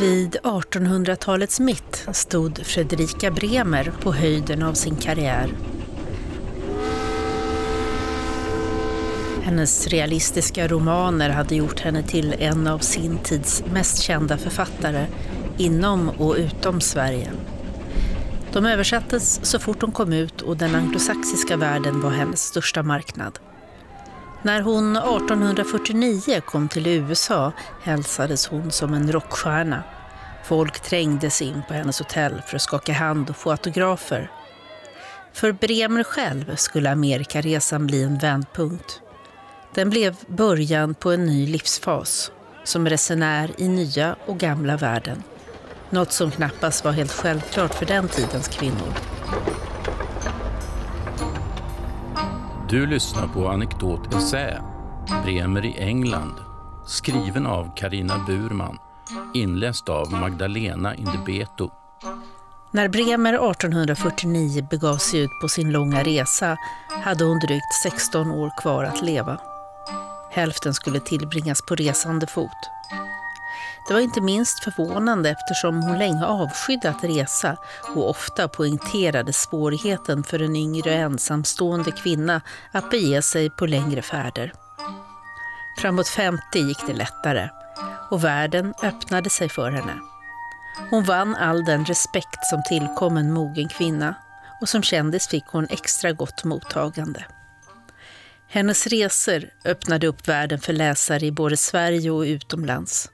Vid 1800-talets mitt stod Fredrika Bremer på höjden av sin karriär. Hennes realistiska romaner hade gjort henne till en av sin tids mest kända författare inom och utom Sverige. De översattes så fort de kom ut och den anglosaxiska världen var hennes största marknad. När hon 1849 kom till USA hälsades hon som en rockstjärna. Folk trängdes in på hennes hotell för att skaka hand och få autografer. För Bremer själv skulle Amerikaresan bli en vändpunkt. Den blev början på en ny livsfas, som resenär i nya och gamla världen. Något som knappast var helt självklart för den tidens kvinnor. Du lyssnar på Anekdot Essä, Bremer i England, skriven av Karina Burman, inläst av Magdalena Indebeto. När Bremer 1849 begav sig ut på sin långa resa hade hon drygt 16 år kvar att leva. Hälften skulle tillbringas på resande fot. Det var inte minst förvånande eftersom hon länge avskydde att resa och ofta poängterade svårigheten för en yngre ensamstående kvinna att bege sig på längre färder. Framåt 50 gick det lättare och världen öppnade sig för henne. Hon vann all den respekt som tillkom en mogen kvinna och som kändis fick hon extra gott mottagande. Hennes resor öppnade upp världen för läsare i både Sverige och utomlands.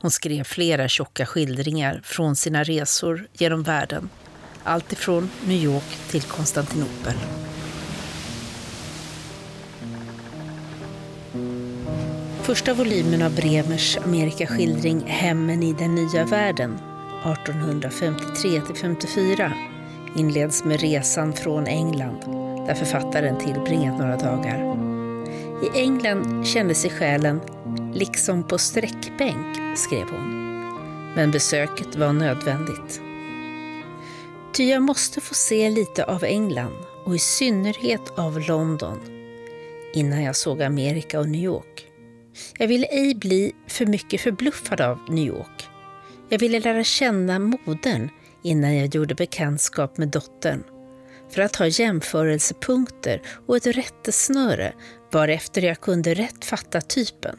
Hon skrev flera tjocka skildringar från sina resor genom världen. Allt ifrån New York till Konstantinopel. Första volymen av Bremers Amerikaskildring Hemmen i den nya världen 1853-54 inleds med resan från England där författaren tillbringat några dagar. I England kände sig själen liksom på sträckbänk, skrev hon. Men besöket var nödvändigt. Ty jag måste få se lite av England och i synnerhet av London innan jag såg Amerika och New York. Jag ville ej bli för mycket förbluffad av New York. Jag ville lära känna modern innan jag gjorde bekantskap med dottern för att ha jämförelsepunkter och ett rättesnöre varefter jag kunde rätt fatta typen.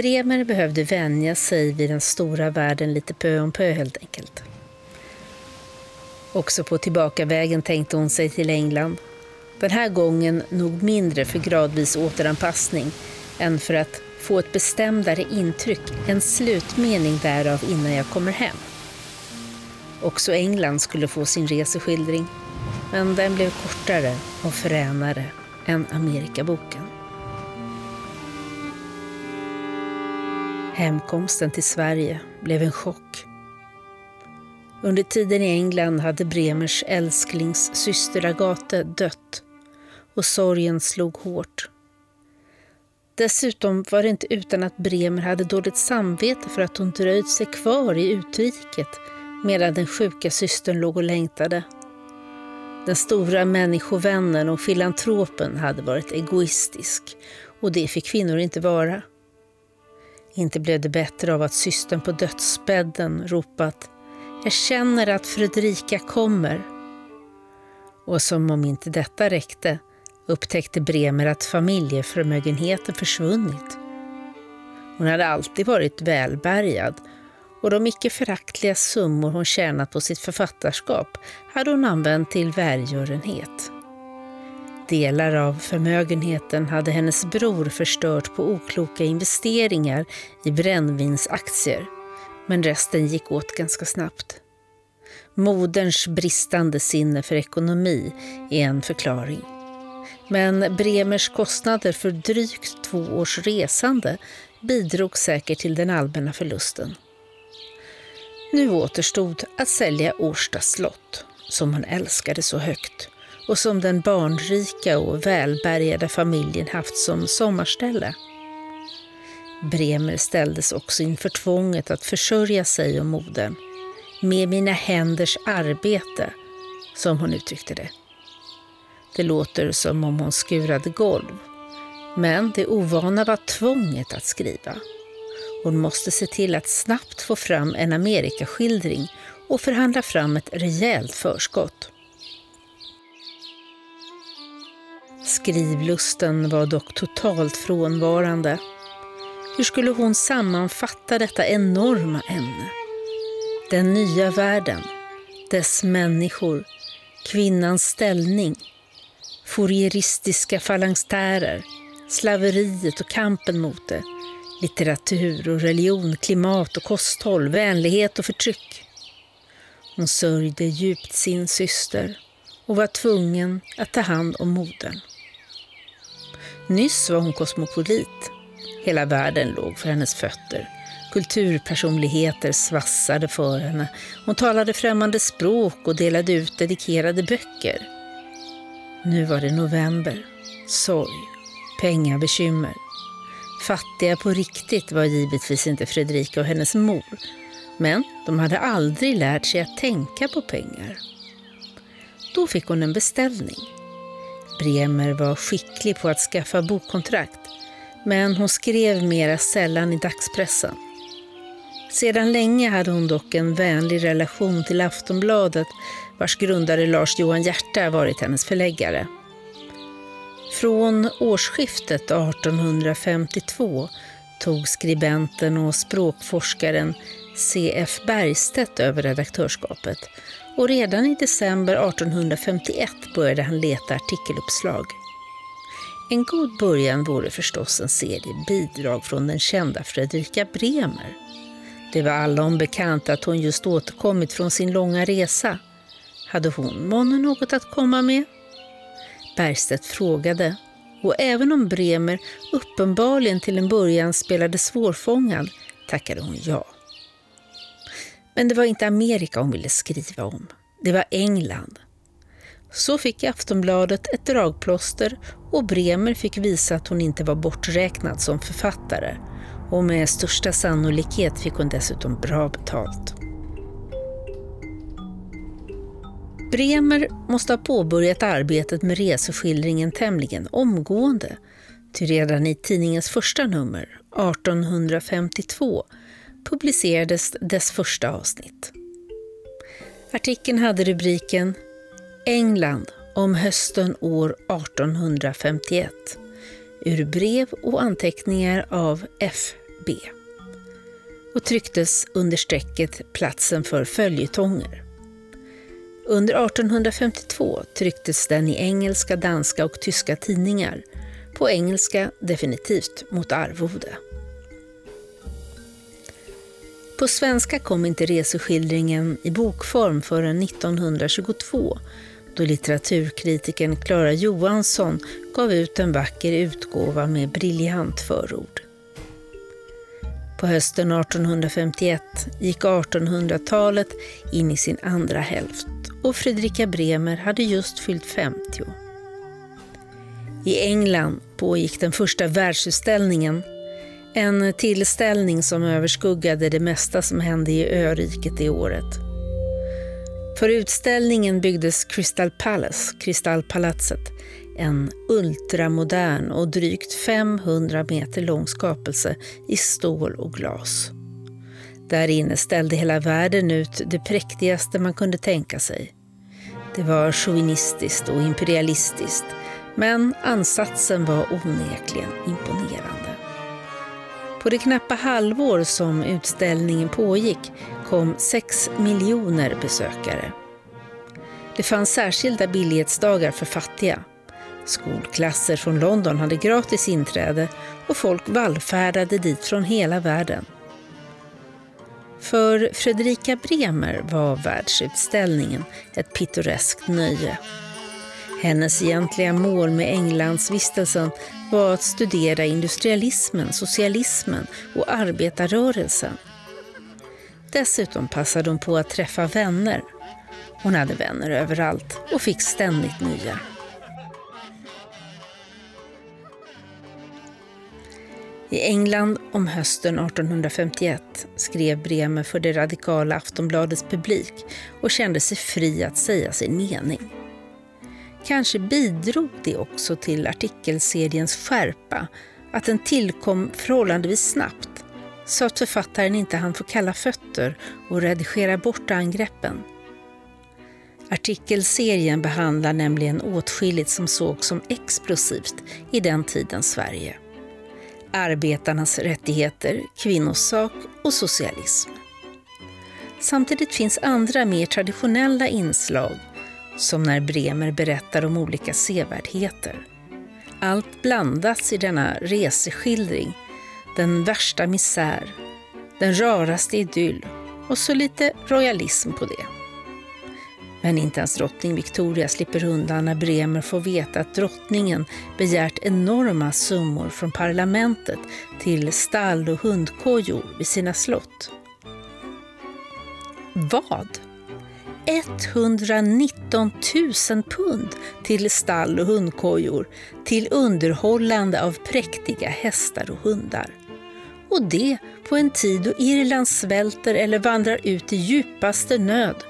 Bremer behövde vänja sig vid den stora världen lite pö om pö helt enkelt. Också på tillbakavägen tänkte hon sig till England. Den här gången nog mindre för gradvis återanpassning än för att få ett bestämdare intryck, en slutmening därav innan jag kommer hem. Också England skulle få sin reseskildring, men den blev kortare och fränare än Amerikaboken. Hemkomsten till Sverige blev en chock. Under tiden i England hade Bremers älsklings syster Agate dött och sorgen slog hårt. Dessutom var det inte utan att Bremer hade dåligt samvete för att hon dröjt sig kvar i utriket medan den sjuka systern låg och längtade. Den stora människovännen och filantropen hade varit egoistisk och det fick kvinnor inte vara. Inte blev det bättre av att systern på dödsbädden ropat ”Jag känner att Fredrika kommer”. Och som om inte detta räckte upptäckte Bremer att familjeförmögenheten försvunnit. Hon hade alltid varit välbärgad och de icke föraktliga summor hon tjänat på sitt författarskap hade hon använt till välgörenhet. Delar av förmögenheten hade hennes bror förstört på okloka investeringar i brännvinsaktier, men resten gick åt ganska snabbt. Moderns bristande sinne för ekonomi är en förklaring. Men Bremers kostnader för drygt två års resande bidrog säkert till den allmänna förlusten. Nu återstod att sälja Årsta slott, som hon älskade så högt och som den barnrika och välbärgade familjen haft som sommarställe. Bremer ställdes också inför tvånget att försörja sig och modern med mina händers arbete, som hon uttryckte det. Det låter som om hon skurade golv, men det ovana var tvånget att skriva. Hon måste se till att snabbt få fram en Amerikaskildring och förhandla fram ett rejält förskott. Skrivlusten var dock totalt frånvarande. Hur skulle hon sammanfatta detta enorma ämne? Den nya världen, dess människor, kvinnans ställning, fourieristiska falangstärer, slaveriet och kampen mot det, litteratur och religion, klimat och kosthåll, vänlighet och förtryck. Hon sörjde djupt sin syster och var tvungen att ta hand om modern. Nyss var hon kosmopolit. Hela världen låg för hennes fötter. Kulturpersonligheter svassade för henne. Hon talade främmande språk och delade ut dedikerade böcker. Nu var det november. Sorg. Pengabekymmer. Fattiga på riktigt var givetvis inte Fredrika och hennes mor. Men de hade aldrig lärt sig att tänka på pengar. Då fick hon en beställning. Bremer var skicklig på att skaffa bokkontrakt, men hon skrev mera sällan i dagspressen. Sedan länge hade hon dock en vänlig relation till Aftonbladet vars grundare Lars Johan Hierta varit hennes förläggare. Från årsskiftet 1852 tog skribenten och språkforskaren C.F. Bergstedt över redaktörskapet och redan i december 1851 började han leta artikeluppslag. En god början vore förstås en serie bidrag från den kända Fredrika Bremer. Det var alla om bekant att hon just återkommit från sin långa resa. Hade hon månne något att komma med? Bergstedt frågade och även om Bremer uppenbarligen till en början spelade svårfångad tackade hon ja. Men det var inte Amerika hon ville skriva om. Det var England. Så fick Aftonbladet ett dragplåster och Bremer fick visa att hon inte var borträknad som författare. Och med största sannolikhet fick hon dessutom bra betalt. Bremer måste ha påbörjat arbetet med reseskildringen tämligen omgående. Ty redan i tidningens första nummer, 1852, publicerades dess första avsnitt. Artikeln hade rubriken England om hösten år 1851 ur brev och anteckningar av F.B. och trycktes under strecket Platsen för följetonger. Under 1852 trycktes den i engelska, danska och tyska tidningar. På engelska definitivt mot arvode. På svenska kom inte reseskildringen i bokform förrän 1922 då litteraturkritiken Klara Johansson gav ut en vacker utgåva med briljant förord. På hösten 1851 gick 1800-talet in i sin andra hälft och Fredrika Bremer hade just fyllt 50. I England pågick den första världsutställningen en tillställning som överskuggade det mesta som hände i öriket det året. För utställningen byggdes Crystal Palace, Kristallpalatset, en ultramodern och drygt 500 meter lång skapelse i stål och glas. Där inne ställde hela världen ut det präktigaste man kunde tänka sig. Det var chauvinistiskt och imperialistiskt, men ansatsen var onekligen imponerande. På det knappa halvår som utställningen pågick kom 6 miljoner besökare. Det fanns särskilda billighetsdagar för fattiga. Skolklasser från London hade gratis inträde och folk vallfärdade dit från hela världen. För Fredrika Bremer var världsutställningen ett pittoreskt nöje. Hennes egentliga mål med Englandsvistelsen var att studera industrialismen, socialismen och arbetarrörelsen. Dessutom passade hon på att träffa vänner. Hon hade vänner överallt och fick ständigt nya. I England om hösten 1851 skrev Bremer för det radikala Aftonbladets publik och kände sig fri att säga sin mening. Kanske bidrog det också till artikelseriens skärpa att den tillkom förhållandevis snabbt, så att författaren inte hann få kalla fötter och redigera bort angreppen. Artikelserien behandlar nämligen åtskilligt som sågs som explosivt i den tidens Sverige. Arbetarnas rättigheter, kvinnosak och socialism. Samtidigt finns andra mer traditionella inslag som när Bremer berättar om olika sevärdheter. Allt blandas i denna reseskildring. Den värsta misär, den raraste idyll och så lite royalism på det. Men inte ens drottning Victoria slipper undan när Bremer får veta att drottningen begärt enorma summor från parlamentet till stall och hundkojor vid sina slott. Vad? 119 000 pund till stall och hundkojor till underhållande av präktiga hästar och hundar. Och det på en tid då Irland svälter eller vandrar ut i djupaste nöd.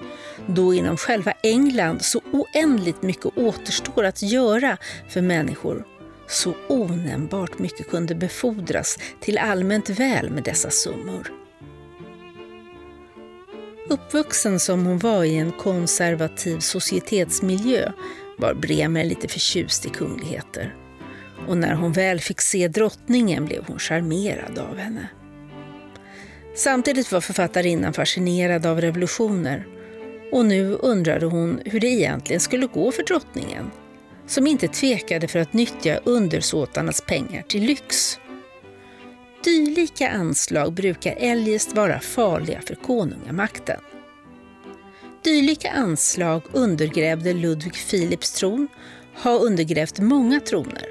Då inom själva England så oändligt mycket återstår att göra för människor. Så onämnbart mycket kunde befordras till allmänt väl med dessa summor. Uppvuxen som hon var i en konservativ societetsmiljö var Bremer lite förtjust i kungligheter. Och när hon väl fick se drottningen blev hon charmerad av henne. Samtidigt var författarinnan fascinerad av revolutioner och nu undrade hon hur det egentligen skulle gå för drottningen som inte tvekade för att nyttja undersåtarnas pengar till lyx. Dylika anslag brukar eljest vara farliga för konungamakten. Dylika anslag undergrävde Ludvig Philips tron, har undergrävt många troner.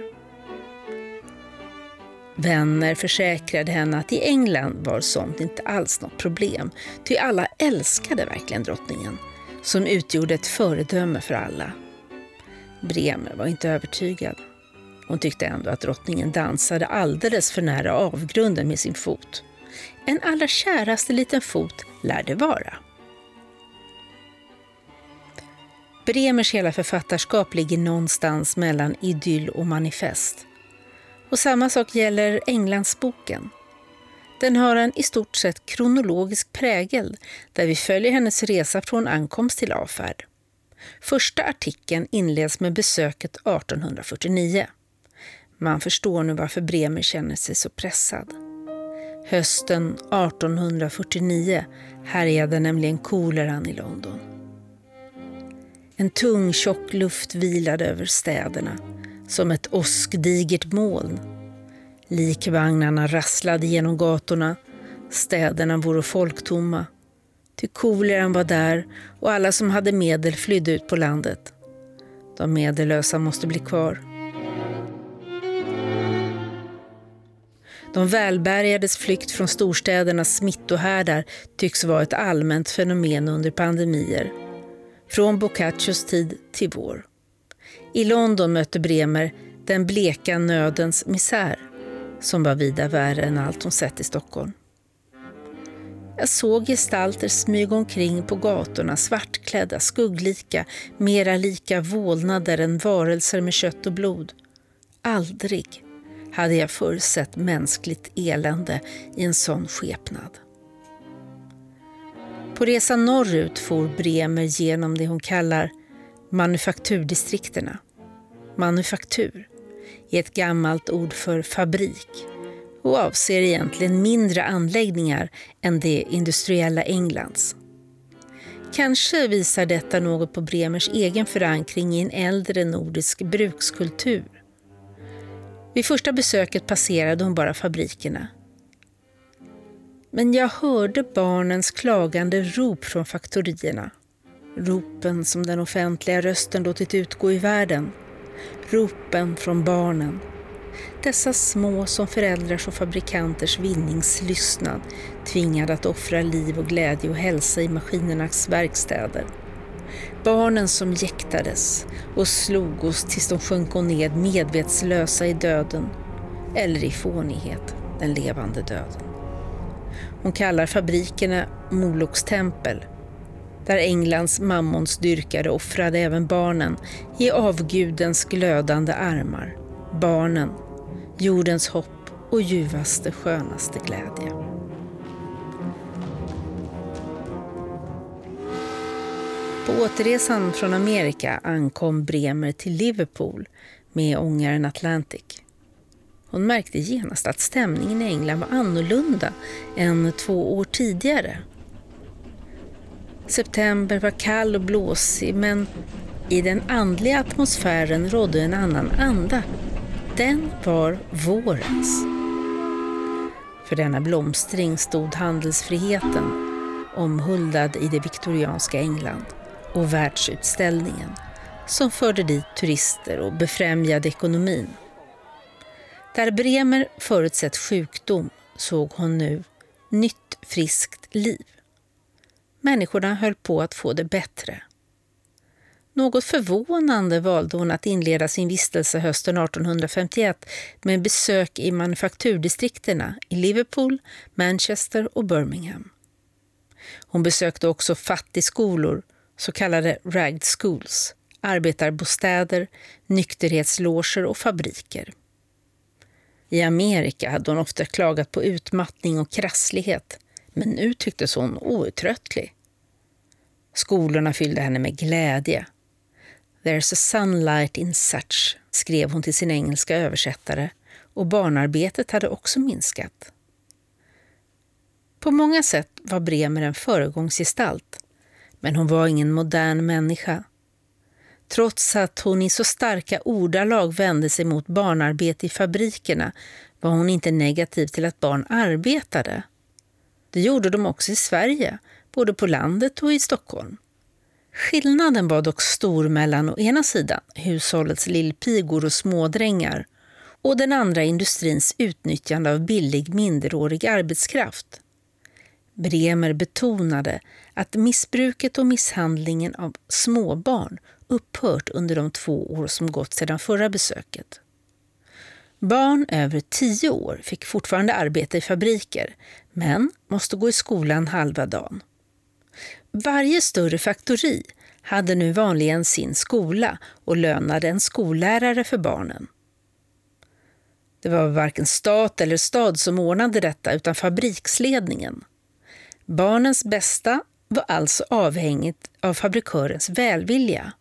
Vänner försäkrade henne att i England var sånt inte alls något problem, ty alla älskade verkligen drottningen, som utgjorde ett föredöme för alla. Bremer var inte övertygad. Hon tyckte ändå att drottningen dansade alldeles för nära avgrunden med sin fot. En allra käraste liten fot lär det vara. Bremers hela författarskap ligger någonstans mellan idyll och manifest. Och samma sak gäller Englandsboken. Den har en i stort sett kronologisk prägel där vi följer hennes resa från ankomst till avfärd. Första artikeln inleds med besöket 1849. Man förstår nu varför Bremer känner sig så pressad. Hösten 1849 härjade nämligen koleran i London. En tung tjock luft vilade över städerna som ett åskdigert moln. Likvagnarna rasslade genom gatorna. Städerna vore folktomma. Ty koleran var där och alla som hade medel flydde ut på landet. De medellösa måste bli kvar. De välbärgades flykt från storstädernas smittohärdar tycks vara ett allmänt fenomen under pandemier. Från Boccaccios tid till vår. I London mötte Bremer den bleka nödens misär som var vida värre än allt hon sett i Stockholm. Jag såg gestalter smyga omkring på gatorna, svartklädda, skugglika, mera lika vålnader än varelser med kött och blod. Aldrig hade jag förr sett mänskligt elände i en sån skepnad. På resan norrut for Bremer genom det hon kallar manufakturdistrikterna. Manufaktur är ett gammalt ord för fabrik och avser egentligen mindre anläggningar än det industriella Englands. Kanske visar detta något på Bremers egen förankring i en äldre nordisk brukskultur. Vid första besöket passerade hon bara fabrikerna. Men jag hörde barnens klagande rop från faktorierna. Ropen som den offentliga rösten låtit utgå i världen. Ropen från barnen. Dessa små som föräldrars och fabrikanters vinningslystnad tvingade att offra liv och glädje och hälsa i maskinernas verkstäder. Barnen som jäktades och slog oss tills de sjönk ned medvetslösa i döden eller i fånighet, den levande döden. Hon kallar fabrikerna Moloks tempel där Englands mammonsdyrkare offrade även barnen i avgudens glödande armar. Barnen, jordens hopp och ljuvaste, skönaste glädje. På återresan från Amerika ankom Bremer till Liverpool med ångaren Atlantic. Hon märkte genast att stämningen i England var annorlunda än två år tidigare. September var kall och blåsig men i den andliga atmosfären rådde en annan anda. Den var vårens. För denna blomstring stod handelsfriheten omhuldad i det viktorianska England och världsutställningen som förde dit turister och befrämjade ekonomin. Där Bremer förutsett sjukdom såg hon nu nytt friskt liv. Människorna höll på att få det bättre. Något förvånande valde hon att inleda sin vistelse hösten 1851 med besök i manufakturdistrikterna i Liverpool, Manchester och Birmingham. Hon besökte också fattigskolor, så kallade ragged schools, arbetarbostäder, nykterhetsloger och fabriker. I Amerika hade hon ofta klagat på utmattning och krasslighet, men nu tycktes hon outtröttlig. Skolorna fyllde henne med glädje. There's a sunlight in such, skrev hon till sin engelska översättare och barnarbetet hade också minskat. På många sätt var Bremer en föregångsgestalt, men hon var ingen modern människa. Trots att hon i så starka ordalag vände sig mot barnarbete i fabrikerna var hon inte negativ till att barn arbetade. Det gjorde de också i Sverige, både på landet och i Stockholm. Skillnaden var dock stor mellan å ena sidan hushållets lillpigor och smådrängar och den andra industrins utnyttjande av billig minderårig arbetskraft. Bremer betonade att missbruket och misshandlingen av småbarn upphört under de två år som gått sedan förra besöket. Barn över tio år fick fortfarande arbeta i fabriker, men måste gå i skolan halva dagen. Varje större faktori hade nu vanligen sin skola och lönade en skollärare för barnen. Det var varken stat eller stad som ordnade detta utan fabriksledningen. Barnens bästa var alltså avhängigt av fabrikörens välvilja.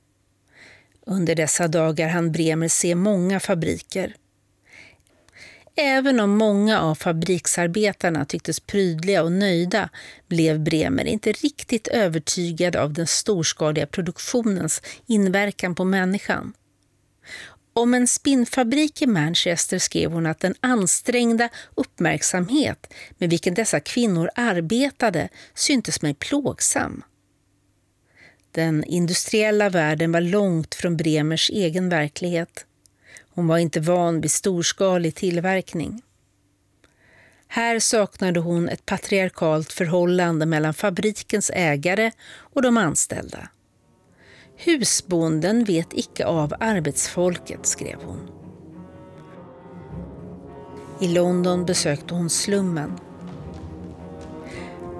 Under dessa dagar hann Bremer se många fabriker. Även om många av fabriksarbetarna tycktes prydliga och nöjda blev Bremer inte riktigt övertygad av den storskaliga produktionens inverkan på människan. Om en spinnfabrik i Manchester skrev hon att den ansträngda uppmärksamhet med vilken dessa kvinnor arbetade syntes mig plågsam. Den industriella världen var långt från Bremers egen verklighet. Hon var inte van vid storskalig tillverkning. Här saknade hon ett patriarkalt förhållande mellan fabrikens ägare och de anställda. Husbonden vet icke av arbetsfolket, skrev hon. I London besökte hon slummen.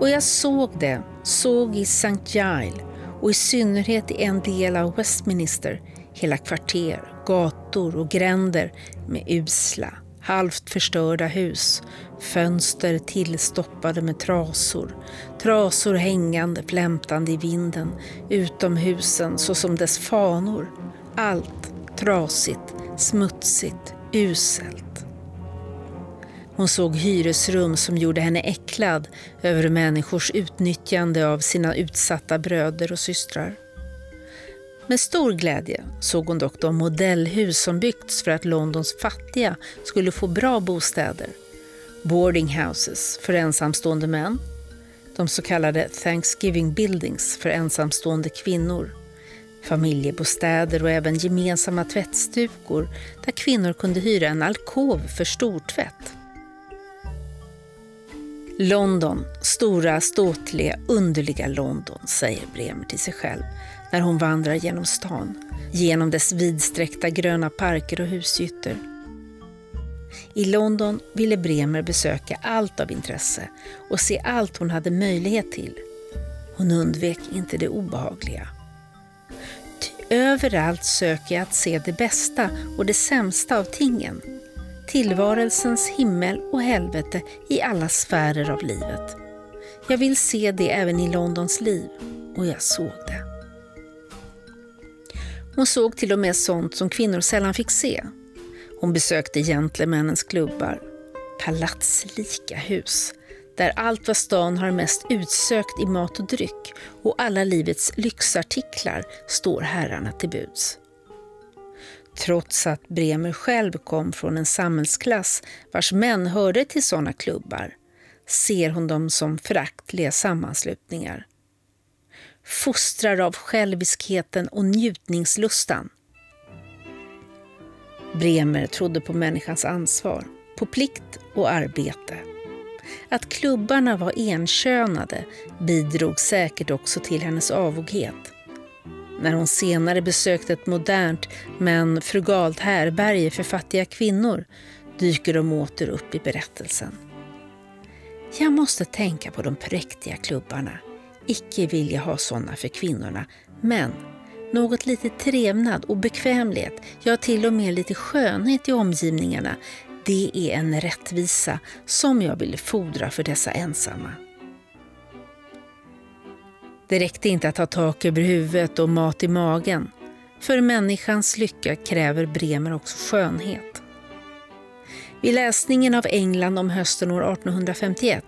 Och jag såg det, såg i St. Giles och i synnerhet i en del av Westminster hela kvarter, gator och gränder med usla, halvt förstörda hus, fönster tillstoppade med trasor, trasor hängande flämtande i vinden, utomhusen såsom dess fanor. Allt trasigt, smutsigt, uselt. Hon såg hyresrum som gjorde henne äcklad över människors utnyttjande av sina utsatta bröder och systrar. Med stor glädje såg hon dock de modellhus som byggts för att Londons fattiga skulle få bra bostäder. Boarding houses för ensamstående män, de så kallade Thanksgiving buildings för ensamstående kvinnor, familjebostäder och även gemensamma tvättstugor där kvinnor kunde hyra en alkov för stortvätt. London, stora, ståtliga, underliga London, säger Bremer till sig själv när hon vandrar genom stan, genom dess vidsträckta gröna parker och husgytter. I London ville Bremer besöka allt av intresse och se allt hon hade möjlighet till. Hon undvek inte det obehagliga. Ty överallt söker jag att se det bästa och det sämsta av tingen. Tillvarelsens himmel och helvete i alla sfärer av livet. Jag vill se det även i Londons liv och jag såg det. Hon såg till och med sånt som kvinnor sällan fick se. Hon besökte gentlemännens klubbar, palatslika hus där allt vad stan har mest utsökt i mat och dryck och alla livets lyxartiklar står herrarna till buds. Trots att Bremer själv kom från en samhällsklass vars män hörde till sådana klubbar ser hon dem som föraktliga sammanslutningar. Fostrar av själviskheten och njutningslustan. Bremer trodde på människans ansvar, på plikt och arbete. Att klubbarna var enkönade bidrog säkert också till hennes avoghet. När hon senare besökte ett modernt men frugalt härberge för fattiga kvinnor dyker de åter upp i berättelsen. Jag måste tänka på de präktiga klubbarna. Icke vilja ha sådana för kvinnorna, men något lite trevnad och bekvämlighet, ja till och med lite skönhet i omgivningarna, det är en rättvisa som jag vill fodra för dessa ensamma. Det räckte inte att ha tak över huvudet och mat i magen. För människans lycka kräver Bremer också skönhet. Vid läsningen av England om hösten år 1851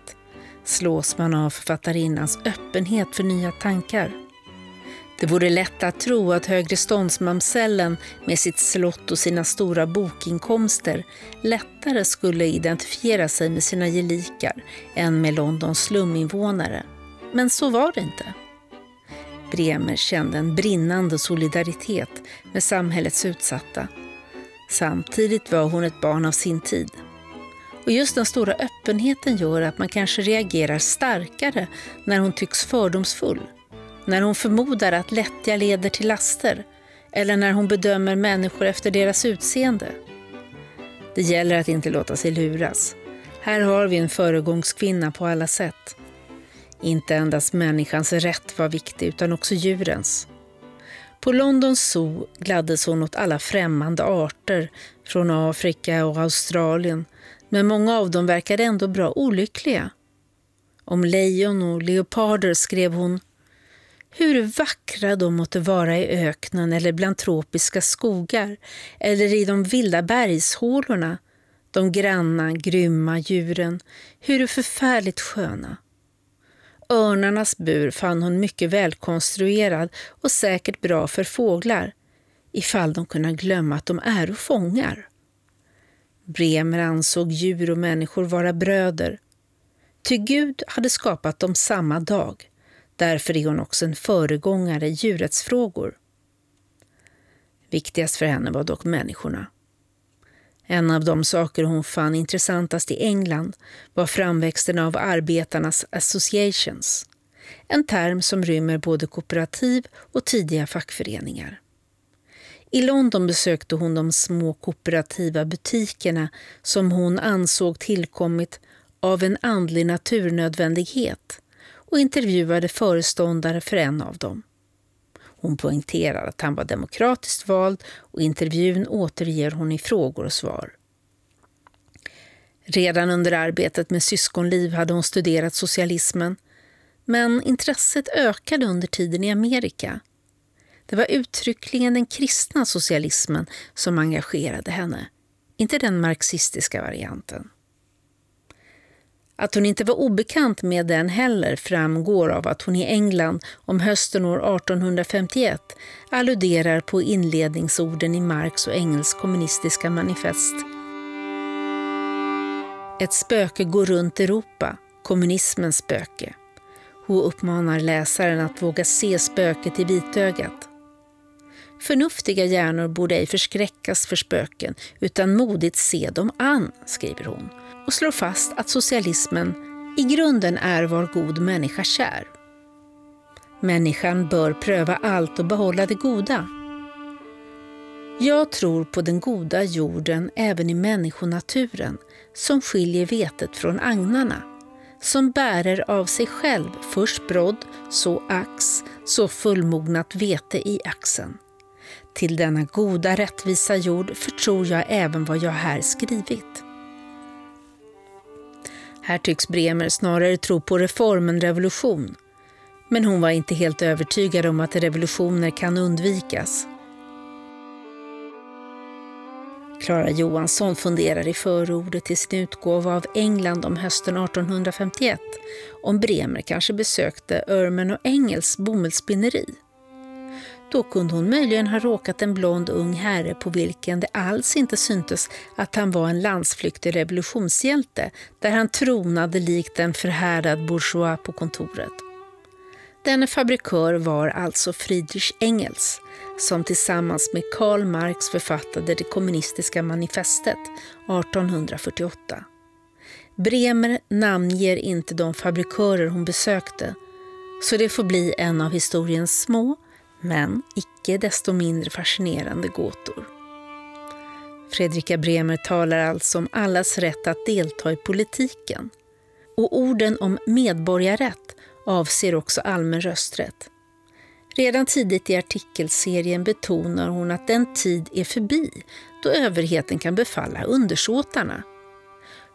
slås man av författarinnans öppenhet för nya tankar. Det vore lätt att tro att högreståndsmamsellen med sitt slott och sina stora bokinkomster lättare skulle identifiera sig med sina gelikar än med Londons sluminvånare. Men så var det inte. Bremer kände en brinnande solidaritet med samhällets utsatta. Samtidigt var hon ett barn av sin tid. Och just den stora öppenheten gör att man kanske reagerar starkare när hon tycks fördomsfull när hon förmodar att lättja leder till laster eller när hon bedömer människor efter deras utseende. Det gäller att inte låta sig luras. Här har vi en föregångskvinna på alla sätt. Inte endast människans rätt var viktig utan också djurens. På Londons zoo gladdes hon åt alla främmande arter från Afrika och Australien men många av dem verkade ändå bra olyckliga. Om lejon och leoparder skrev hon hur vackra de måtte vara i öknen eller bland tropiska skogar eller i de vilda bergshålorna, de granna, grymma djuren, hur förfärligt sköna. Örnarnas bur fann hon mycket välkonstruerad och säkert bra för fåglar, ifall de kunde glömma att de är fångar. Bremer ansåg djur och människor vara bröder, ty Gud hade skapat dem samma dag. Därför är hon också en föregångare i djurrättsfrågor. Viktigast för henne var dock människorna. En av de saker hon fann intressantast i England var framväxten av arbetarnas associations. En term som rymmer både kooperativ och tidiga fackföreningar. I London besökte hon de små kooperativa butikerna som hon ansåg tillkommit av en andlig naturnödvändighet och intervjuade föreståndare för en av dem. Hon poängterar att han var demokratiskt vald och intervjun återger hon i frågor och svar. Redan under arbetet med syskonliv hade hon studerat socialismen men intresset ökade under tiden i Amerika. Det var uttryckligen den kristna socialismen som engagerade henne, inte den marxistiska varianten. Att hon inte var obekant med den heller framgår av att hon i England om hösten år 1851 alluderar på inledningsorden i Marx och Engels kommunistiska manifest. Ett spöke går runt Europa, kommunismens spöke. Hon uppmanar läsaren att våga se spöket i vitögat. Förnuftiga hjärnor borde ej förskräckas för spöken utan modigt se dem an, skriver hon och slår fast att socialismen i grunden är var god människa kär. Människan bör pröva allt och behålla det goda. Jag tror på den goda jorden även i människonaturen som skiljer vetet från agnarna, som bärer av sig själv först brodd, så ax, så fullmognat vete i axeln. Till denna goda rättvisa jord förtror jag även vad jag här skrivit. Här tycks Bremer snarare tro på reform än revolution. Men hon var inte helt övertygad om att revolutioner kan undvikas. Klara Johansson funderar i förordet till sin utgåva av England om hösten 1851 om Bremer kanske besökte Örmen och Engels bomullsspinneri. Då kunde hon möjligen ha råkat en blond ung herre på vilken det alls inte syntes att han var en landsflyktig revolutionshjälte där han tronade likt en förhärdad bourgeois på kontoret. Denne fabrikör var alltså Friedrich Engels som tillsammans med Karl Marx författade det kommunistiska manifestet 1848. Bremer namnger inte de fabrikörer hon besökte så det får bli en av historiens små men icke desto mindre fascinerande gåtor. Fredrika Bremer talar alltså om allas rätt att delta i politiken. Och orden om medborgarrätt avser också allmän rösträtt. Redan tidigt i artikelserien betonar hon att den tid är förbi då överheten kan befalla undersåtarna.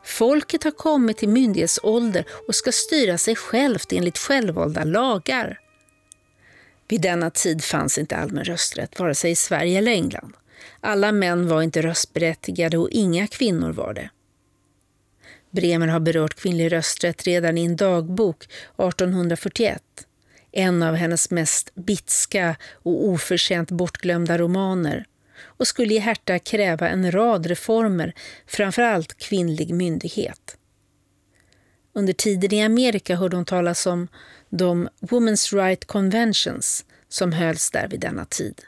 Folket har kommit till myndighetsålder och ska styra sig självt enligt självvalda lagar. Vid denna tid fanns inte allmän rösträtt, vare sig i Sverige eller England. Alla män var inte röstberättigade och inga kvinnor var det. Bremer har berört kvinnlig rösträtt redan i en dagbok 1841. En av hennes mest bitska och oförtjänt bortglömda romaner och skulle i Herta kräva en rad reformer, framförallt kvinnlig myndighet. Under tiden i Amerika hörde hon talas om de Women's Right Conventions som hölls där vid denna tid.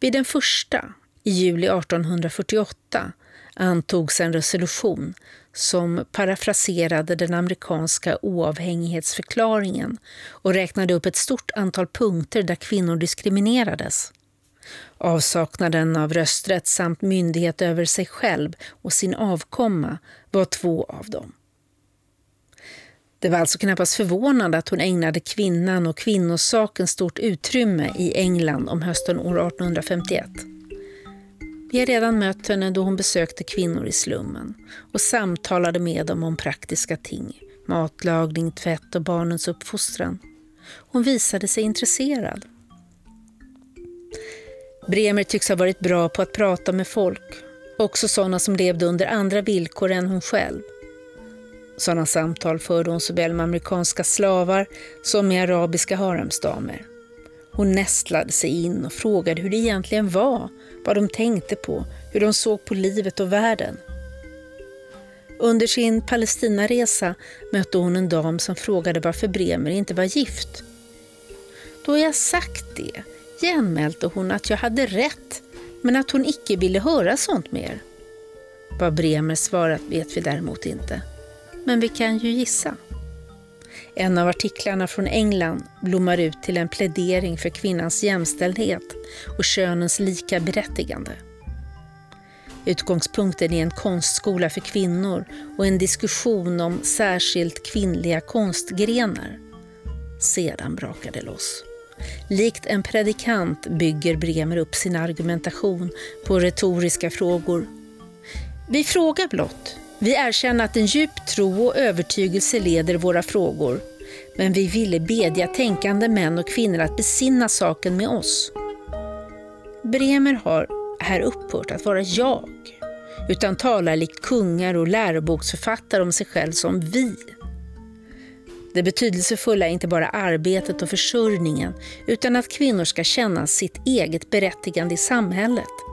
Vid den första, i juli 1848, antogs en resolution som parafraserade den amerikanska oavhängighetsförklaringen och räknade upp ett stort antal punkter där kvinnor diskriminerades. Avsaknaden av rösträtt samt myndighet över sig själv och sin avkomma var två av dem. Det var alltså knappast förvånande att hon ägnade kvinnan och kvinnosaken stort utrymme i England om hösten år 1851. Vi har redan mött henne då hon besökte kvinnor i slummen och samtalade med dem om praktiska ting, matlagning, tvätt och barnens uppfostran. Hon visade sig intresserad. Bremer tycks ha varit bra på att prata med folk, också sådana som levde under andra villkor än hon själv. Sådana samtal förde hon såväl med amerikanska slavar som med arabiska haremsdamer. Hon nästlade sig in och frågade hur det egentligen var, vad de tänkte på, hur de såg på livet och världen. Under sin Palestinaresa mötte hon en dam som frågade varför Bremer inte var gift. Då jag sagt det genmälte hon att jag hade rätt, men att hon icke ville höra sånt mer. Vad Bremer svarat vet vi däremot inte men vi kan ju gissa. En av artiklarna från England blommar ut till en plädering för kvinnans jämställdhet och könens lika berättigande. Utgångspunkten är en konstskola för kvinnor och en diskussion om särskilt kvinnliga konstgrenar. Sedan brakar det loss. Likt en predikant bygger Bremer upp sin argumentation på retoriska frågor. Vi frågar blott, vi erkänner att en djup tro och övertygelse leder våra frågor, men vi ville bedja tänkande män och kvinnor att besinna saken med oss. Bremer har här upphört att vara jag, utan talar likt kungar och läroboksförfattare om sig själv som vi. Det betydelsefulla är inte bara arbetet och försörjningen, utan att kvinnor ska känna sitt eget berättigande i samhället.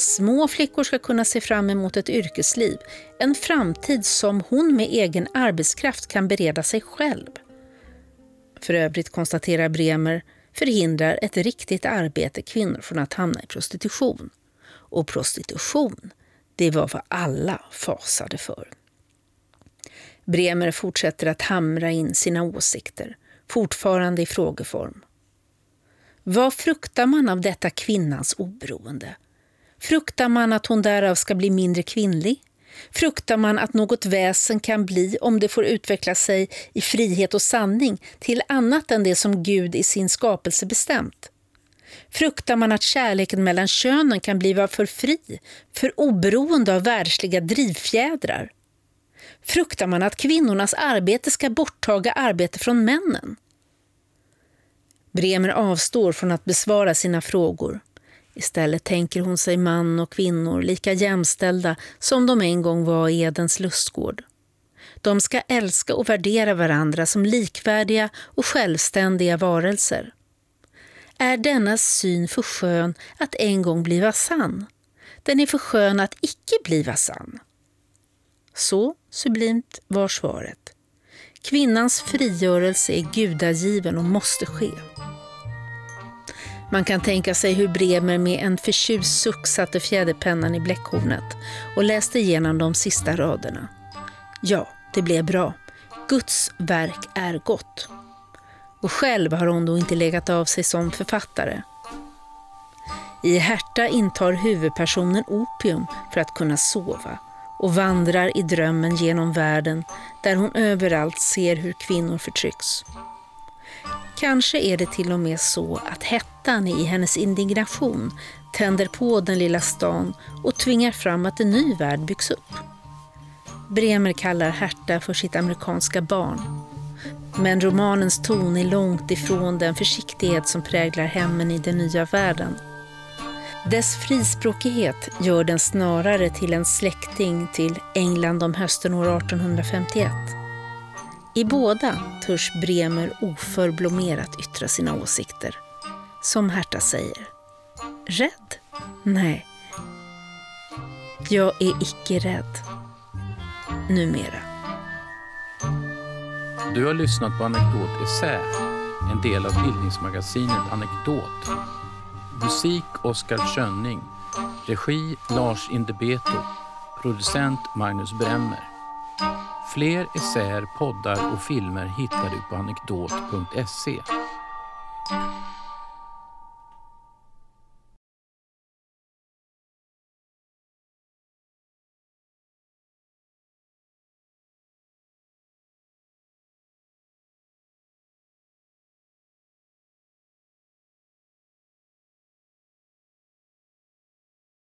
Små flickor ska kunna se fram emot ett yrkesliv, en framtid som hon med egen arbetskraft kan bereda sig själv. För övrigt konstaterar Bremer förhindrar ett riktigt arbete kvinnor från att hamna i prostitution. Och prostitution, det var vad alla fasade för. Bremer fortsätter att hamra in sina åsikter, fortfarande i frågeform. Vad fruktar man av detta kvinnans oberoende? Fruktar man att hon därav ska bli mindre kvinnlig? Fruktar man att något väsen kan bli, om det får utveckla sig i frihet och sanning, till annat än det som Gud i sin skapelse bestämt? Fruktar man att kärleken mellan könen kan bli för fri, för oberoende av världsliga drivfjädrar? Fruktar man att kvinnornas arbete ska borttaga arbete från männen? Bremer avstår från att besvara sina frågor. Istället tänker hon sig man och kvinnor lika jämställda som de en gång var i Edens lustgård. De ska älska och värdera varandra som likvärdiga och självständiga varelser. Är denna syn för skön att en gång bliva sann? Den är för skön att icke bliva sann. Så sublimt var svaret. Kvinnans frigörelse är gudagiven och måste ske. Man kan tänka sig hur Bremer med en förtjust suck satte fjäderpennan i bläckhornet och läste igenom de sista raderna. Ja, det blev bra. Guds verk är gott. Och själv har hon då inte legat av sig som författare. I Härta intar huvudpersonen opium för att kunna sova och vandrar i drömmen genom världen där hon överallt ser hur kvinnor förtrycks. Kanske är det till och med så att hettan i hennes indignation tänder på den lilla stan och tvingar fram att en ny värld byggs upp. Bremer kallar Herta för sitt amerikanska barn. Men romanens ton är långt ifrån den försiktighet som präglar hemmen i den nya världen. Dess frispråkighet gör den snarare till en släkting till England om hösten år 1851. I båda törs Bremer oförblommerat yttra sina åsikter. Som Herta säger. Rädd? Nej. Jag är icke rädd. Numera. Du har lyssnat på Anekdot Essä, en del av bildningsmagasinet Anekdot. Musik Oskar Schönning. Regi Lars Indebeto. Producent Magnus Bremmer. Fler essäer, poddar och filmer hittar du på anekdot.se.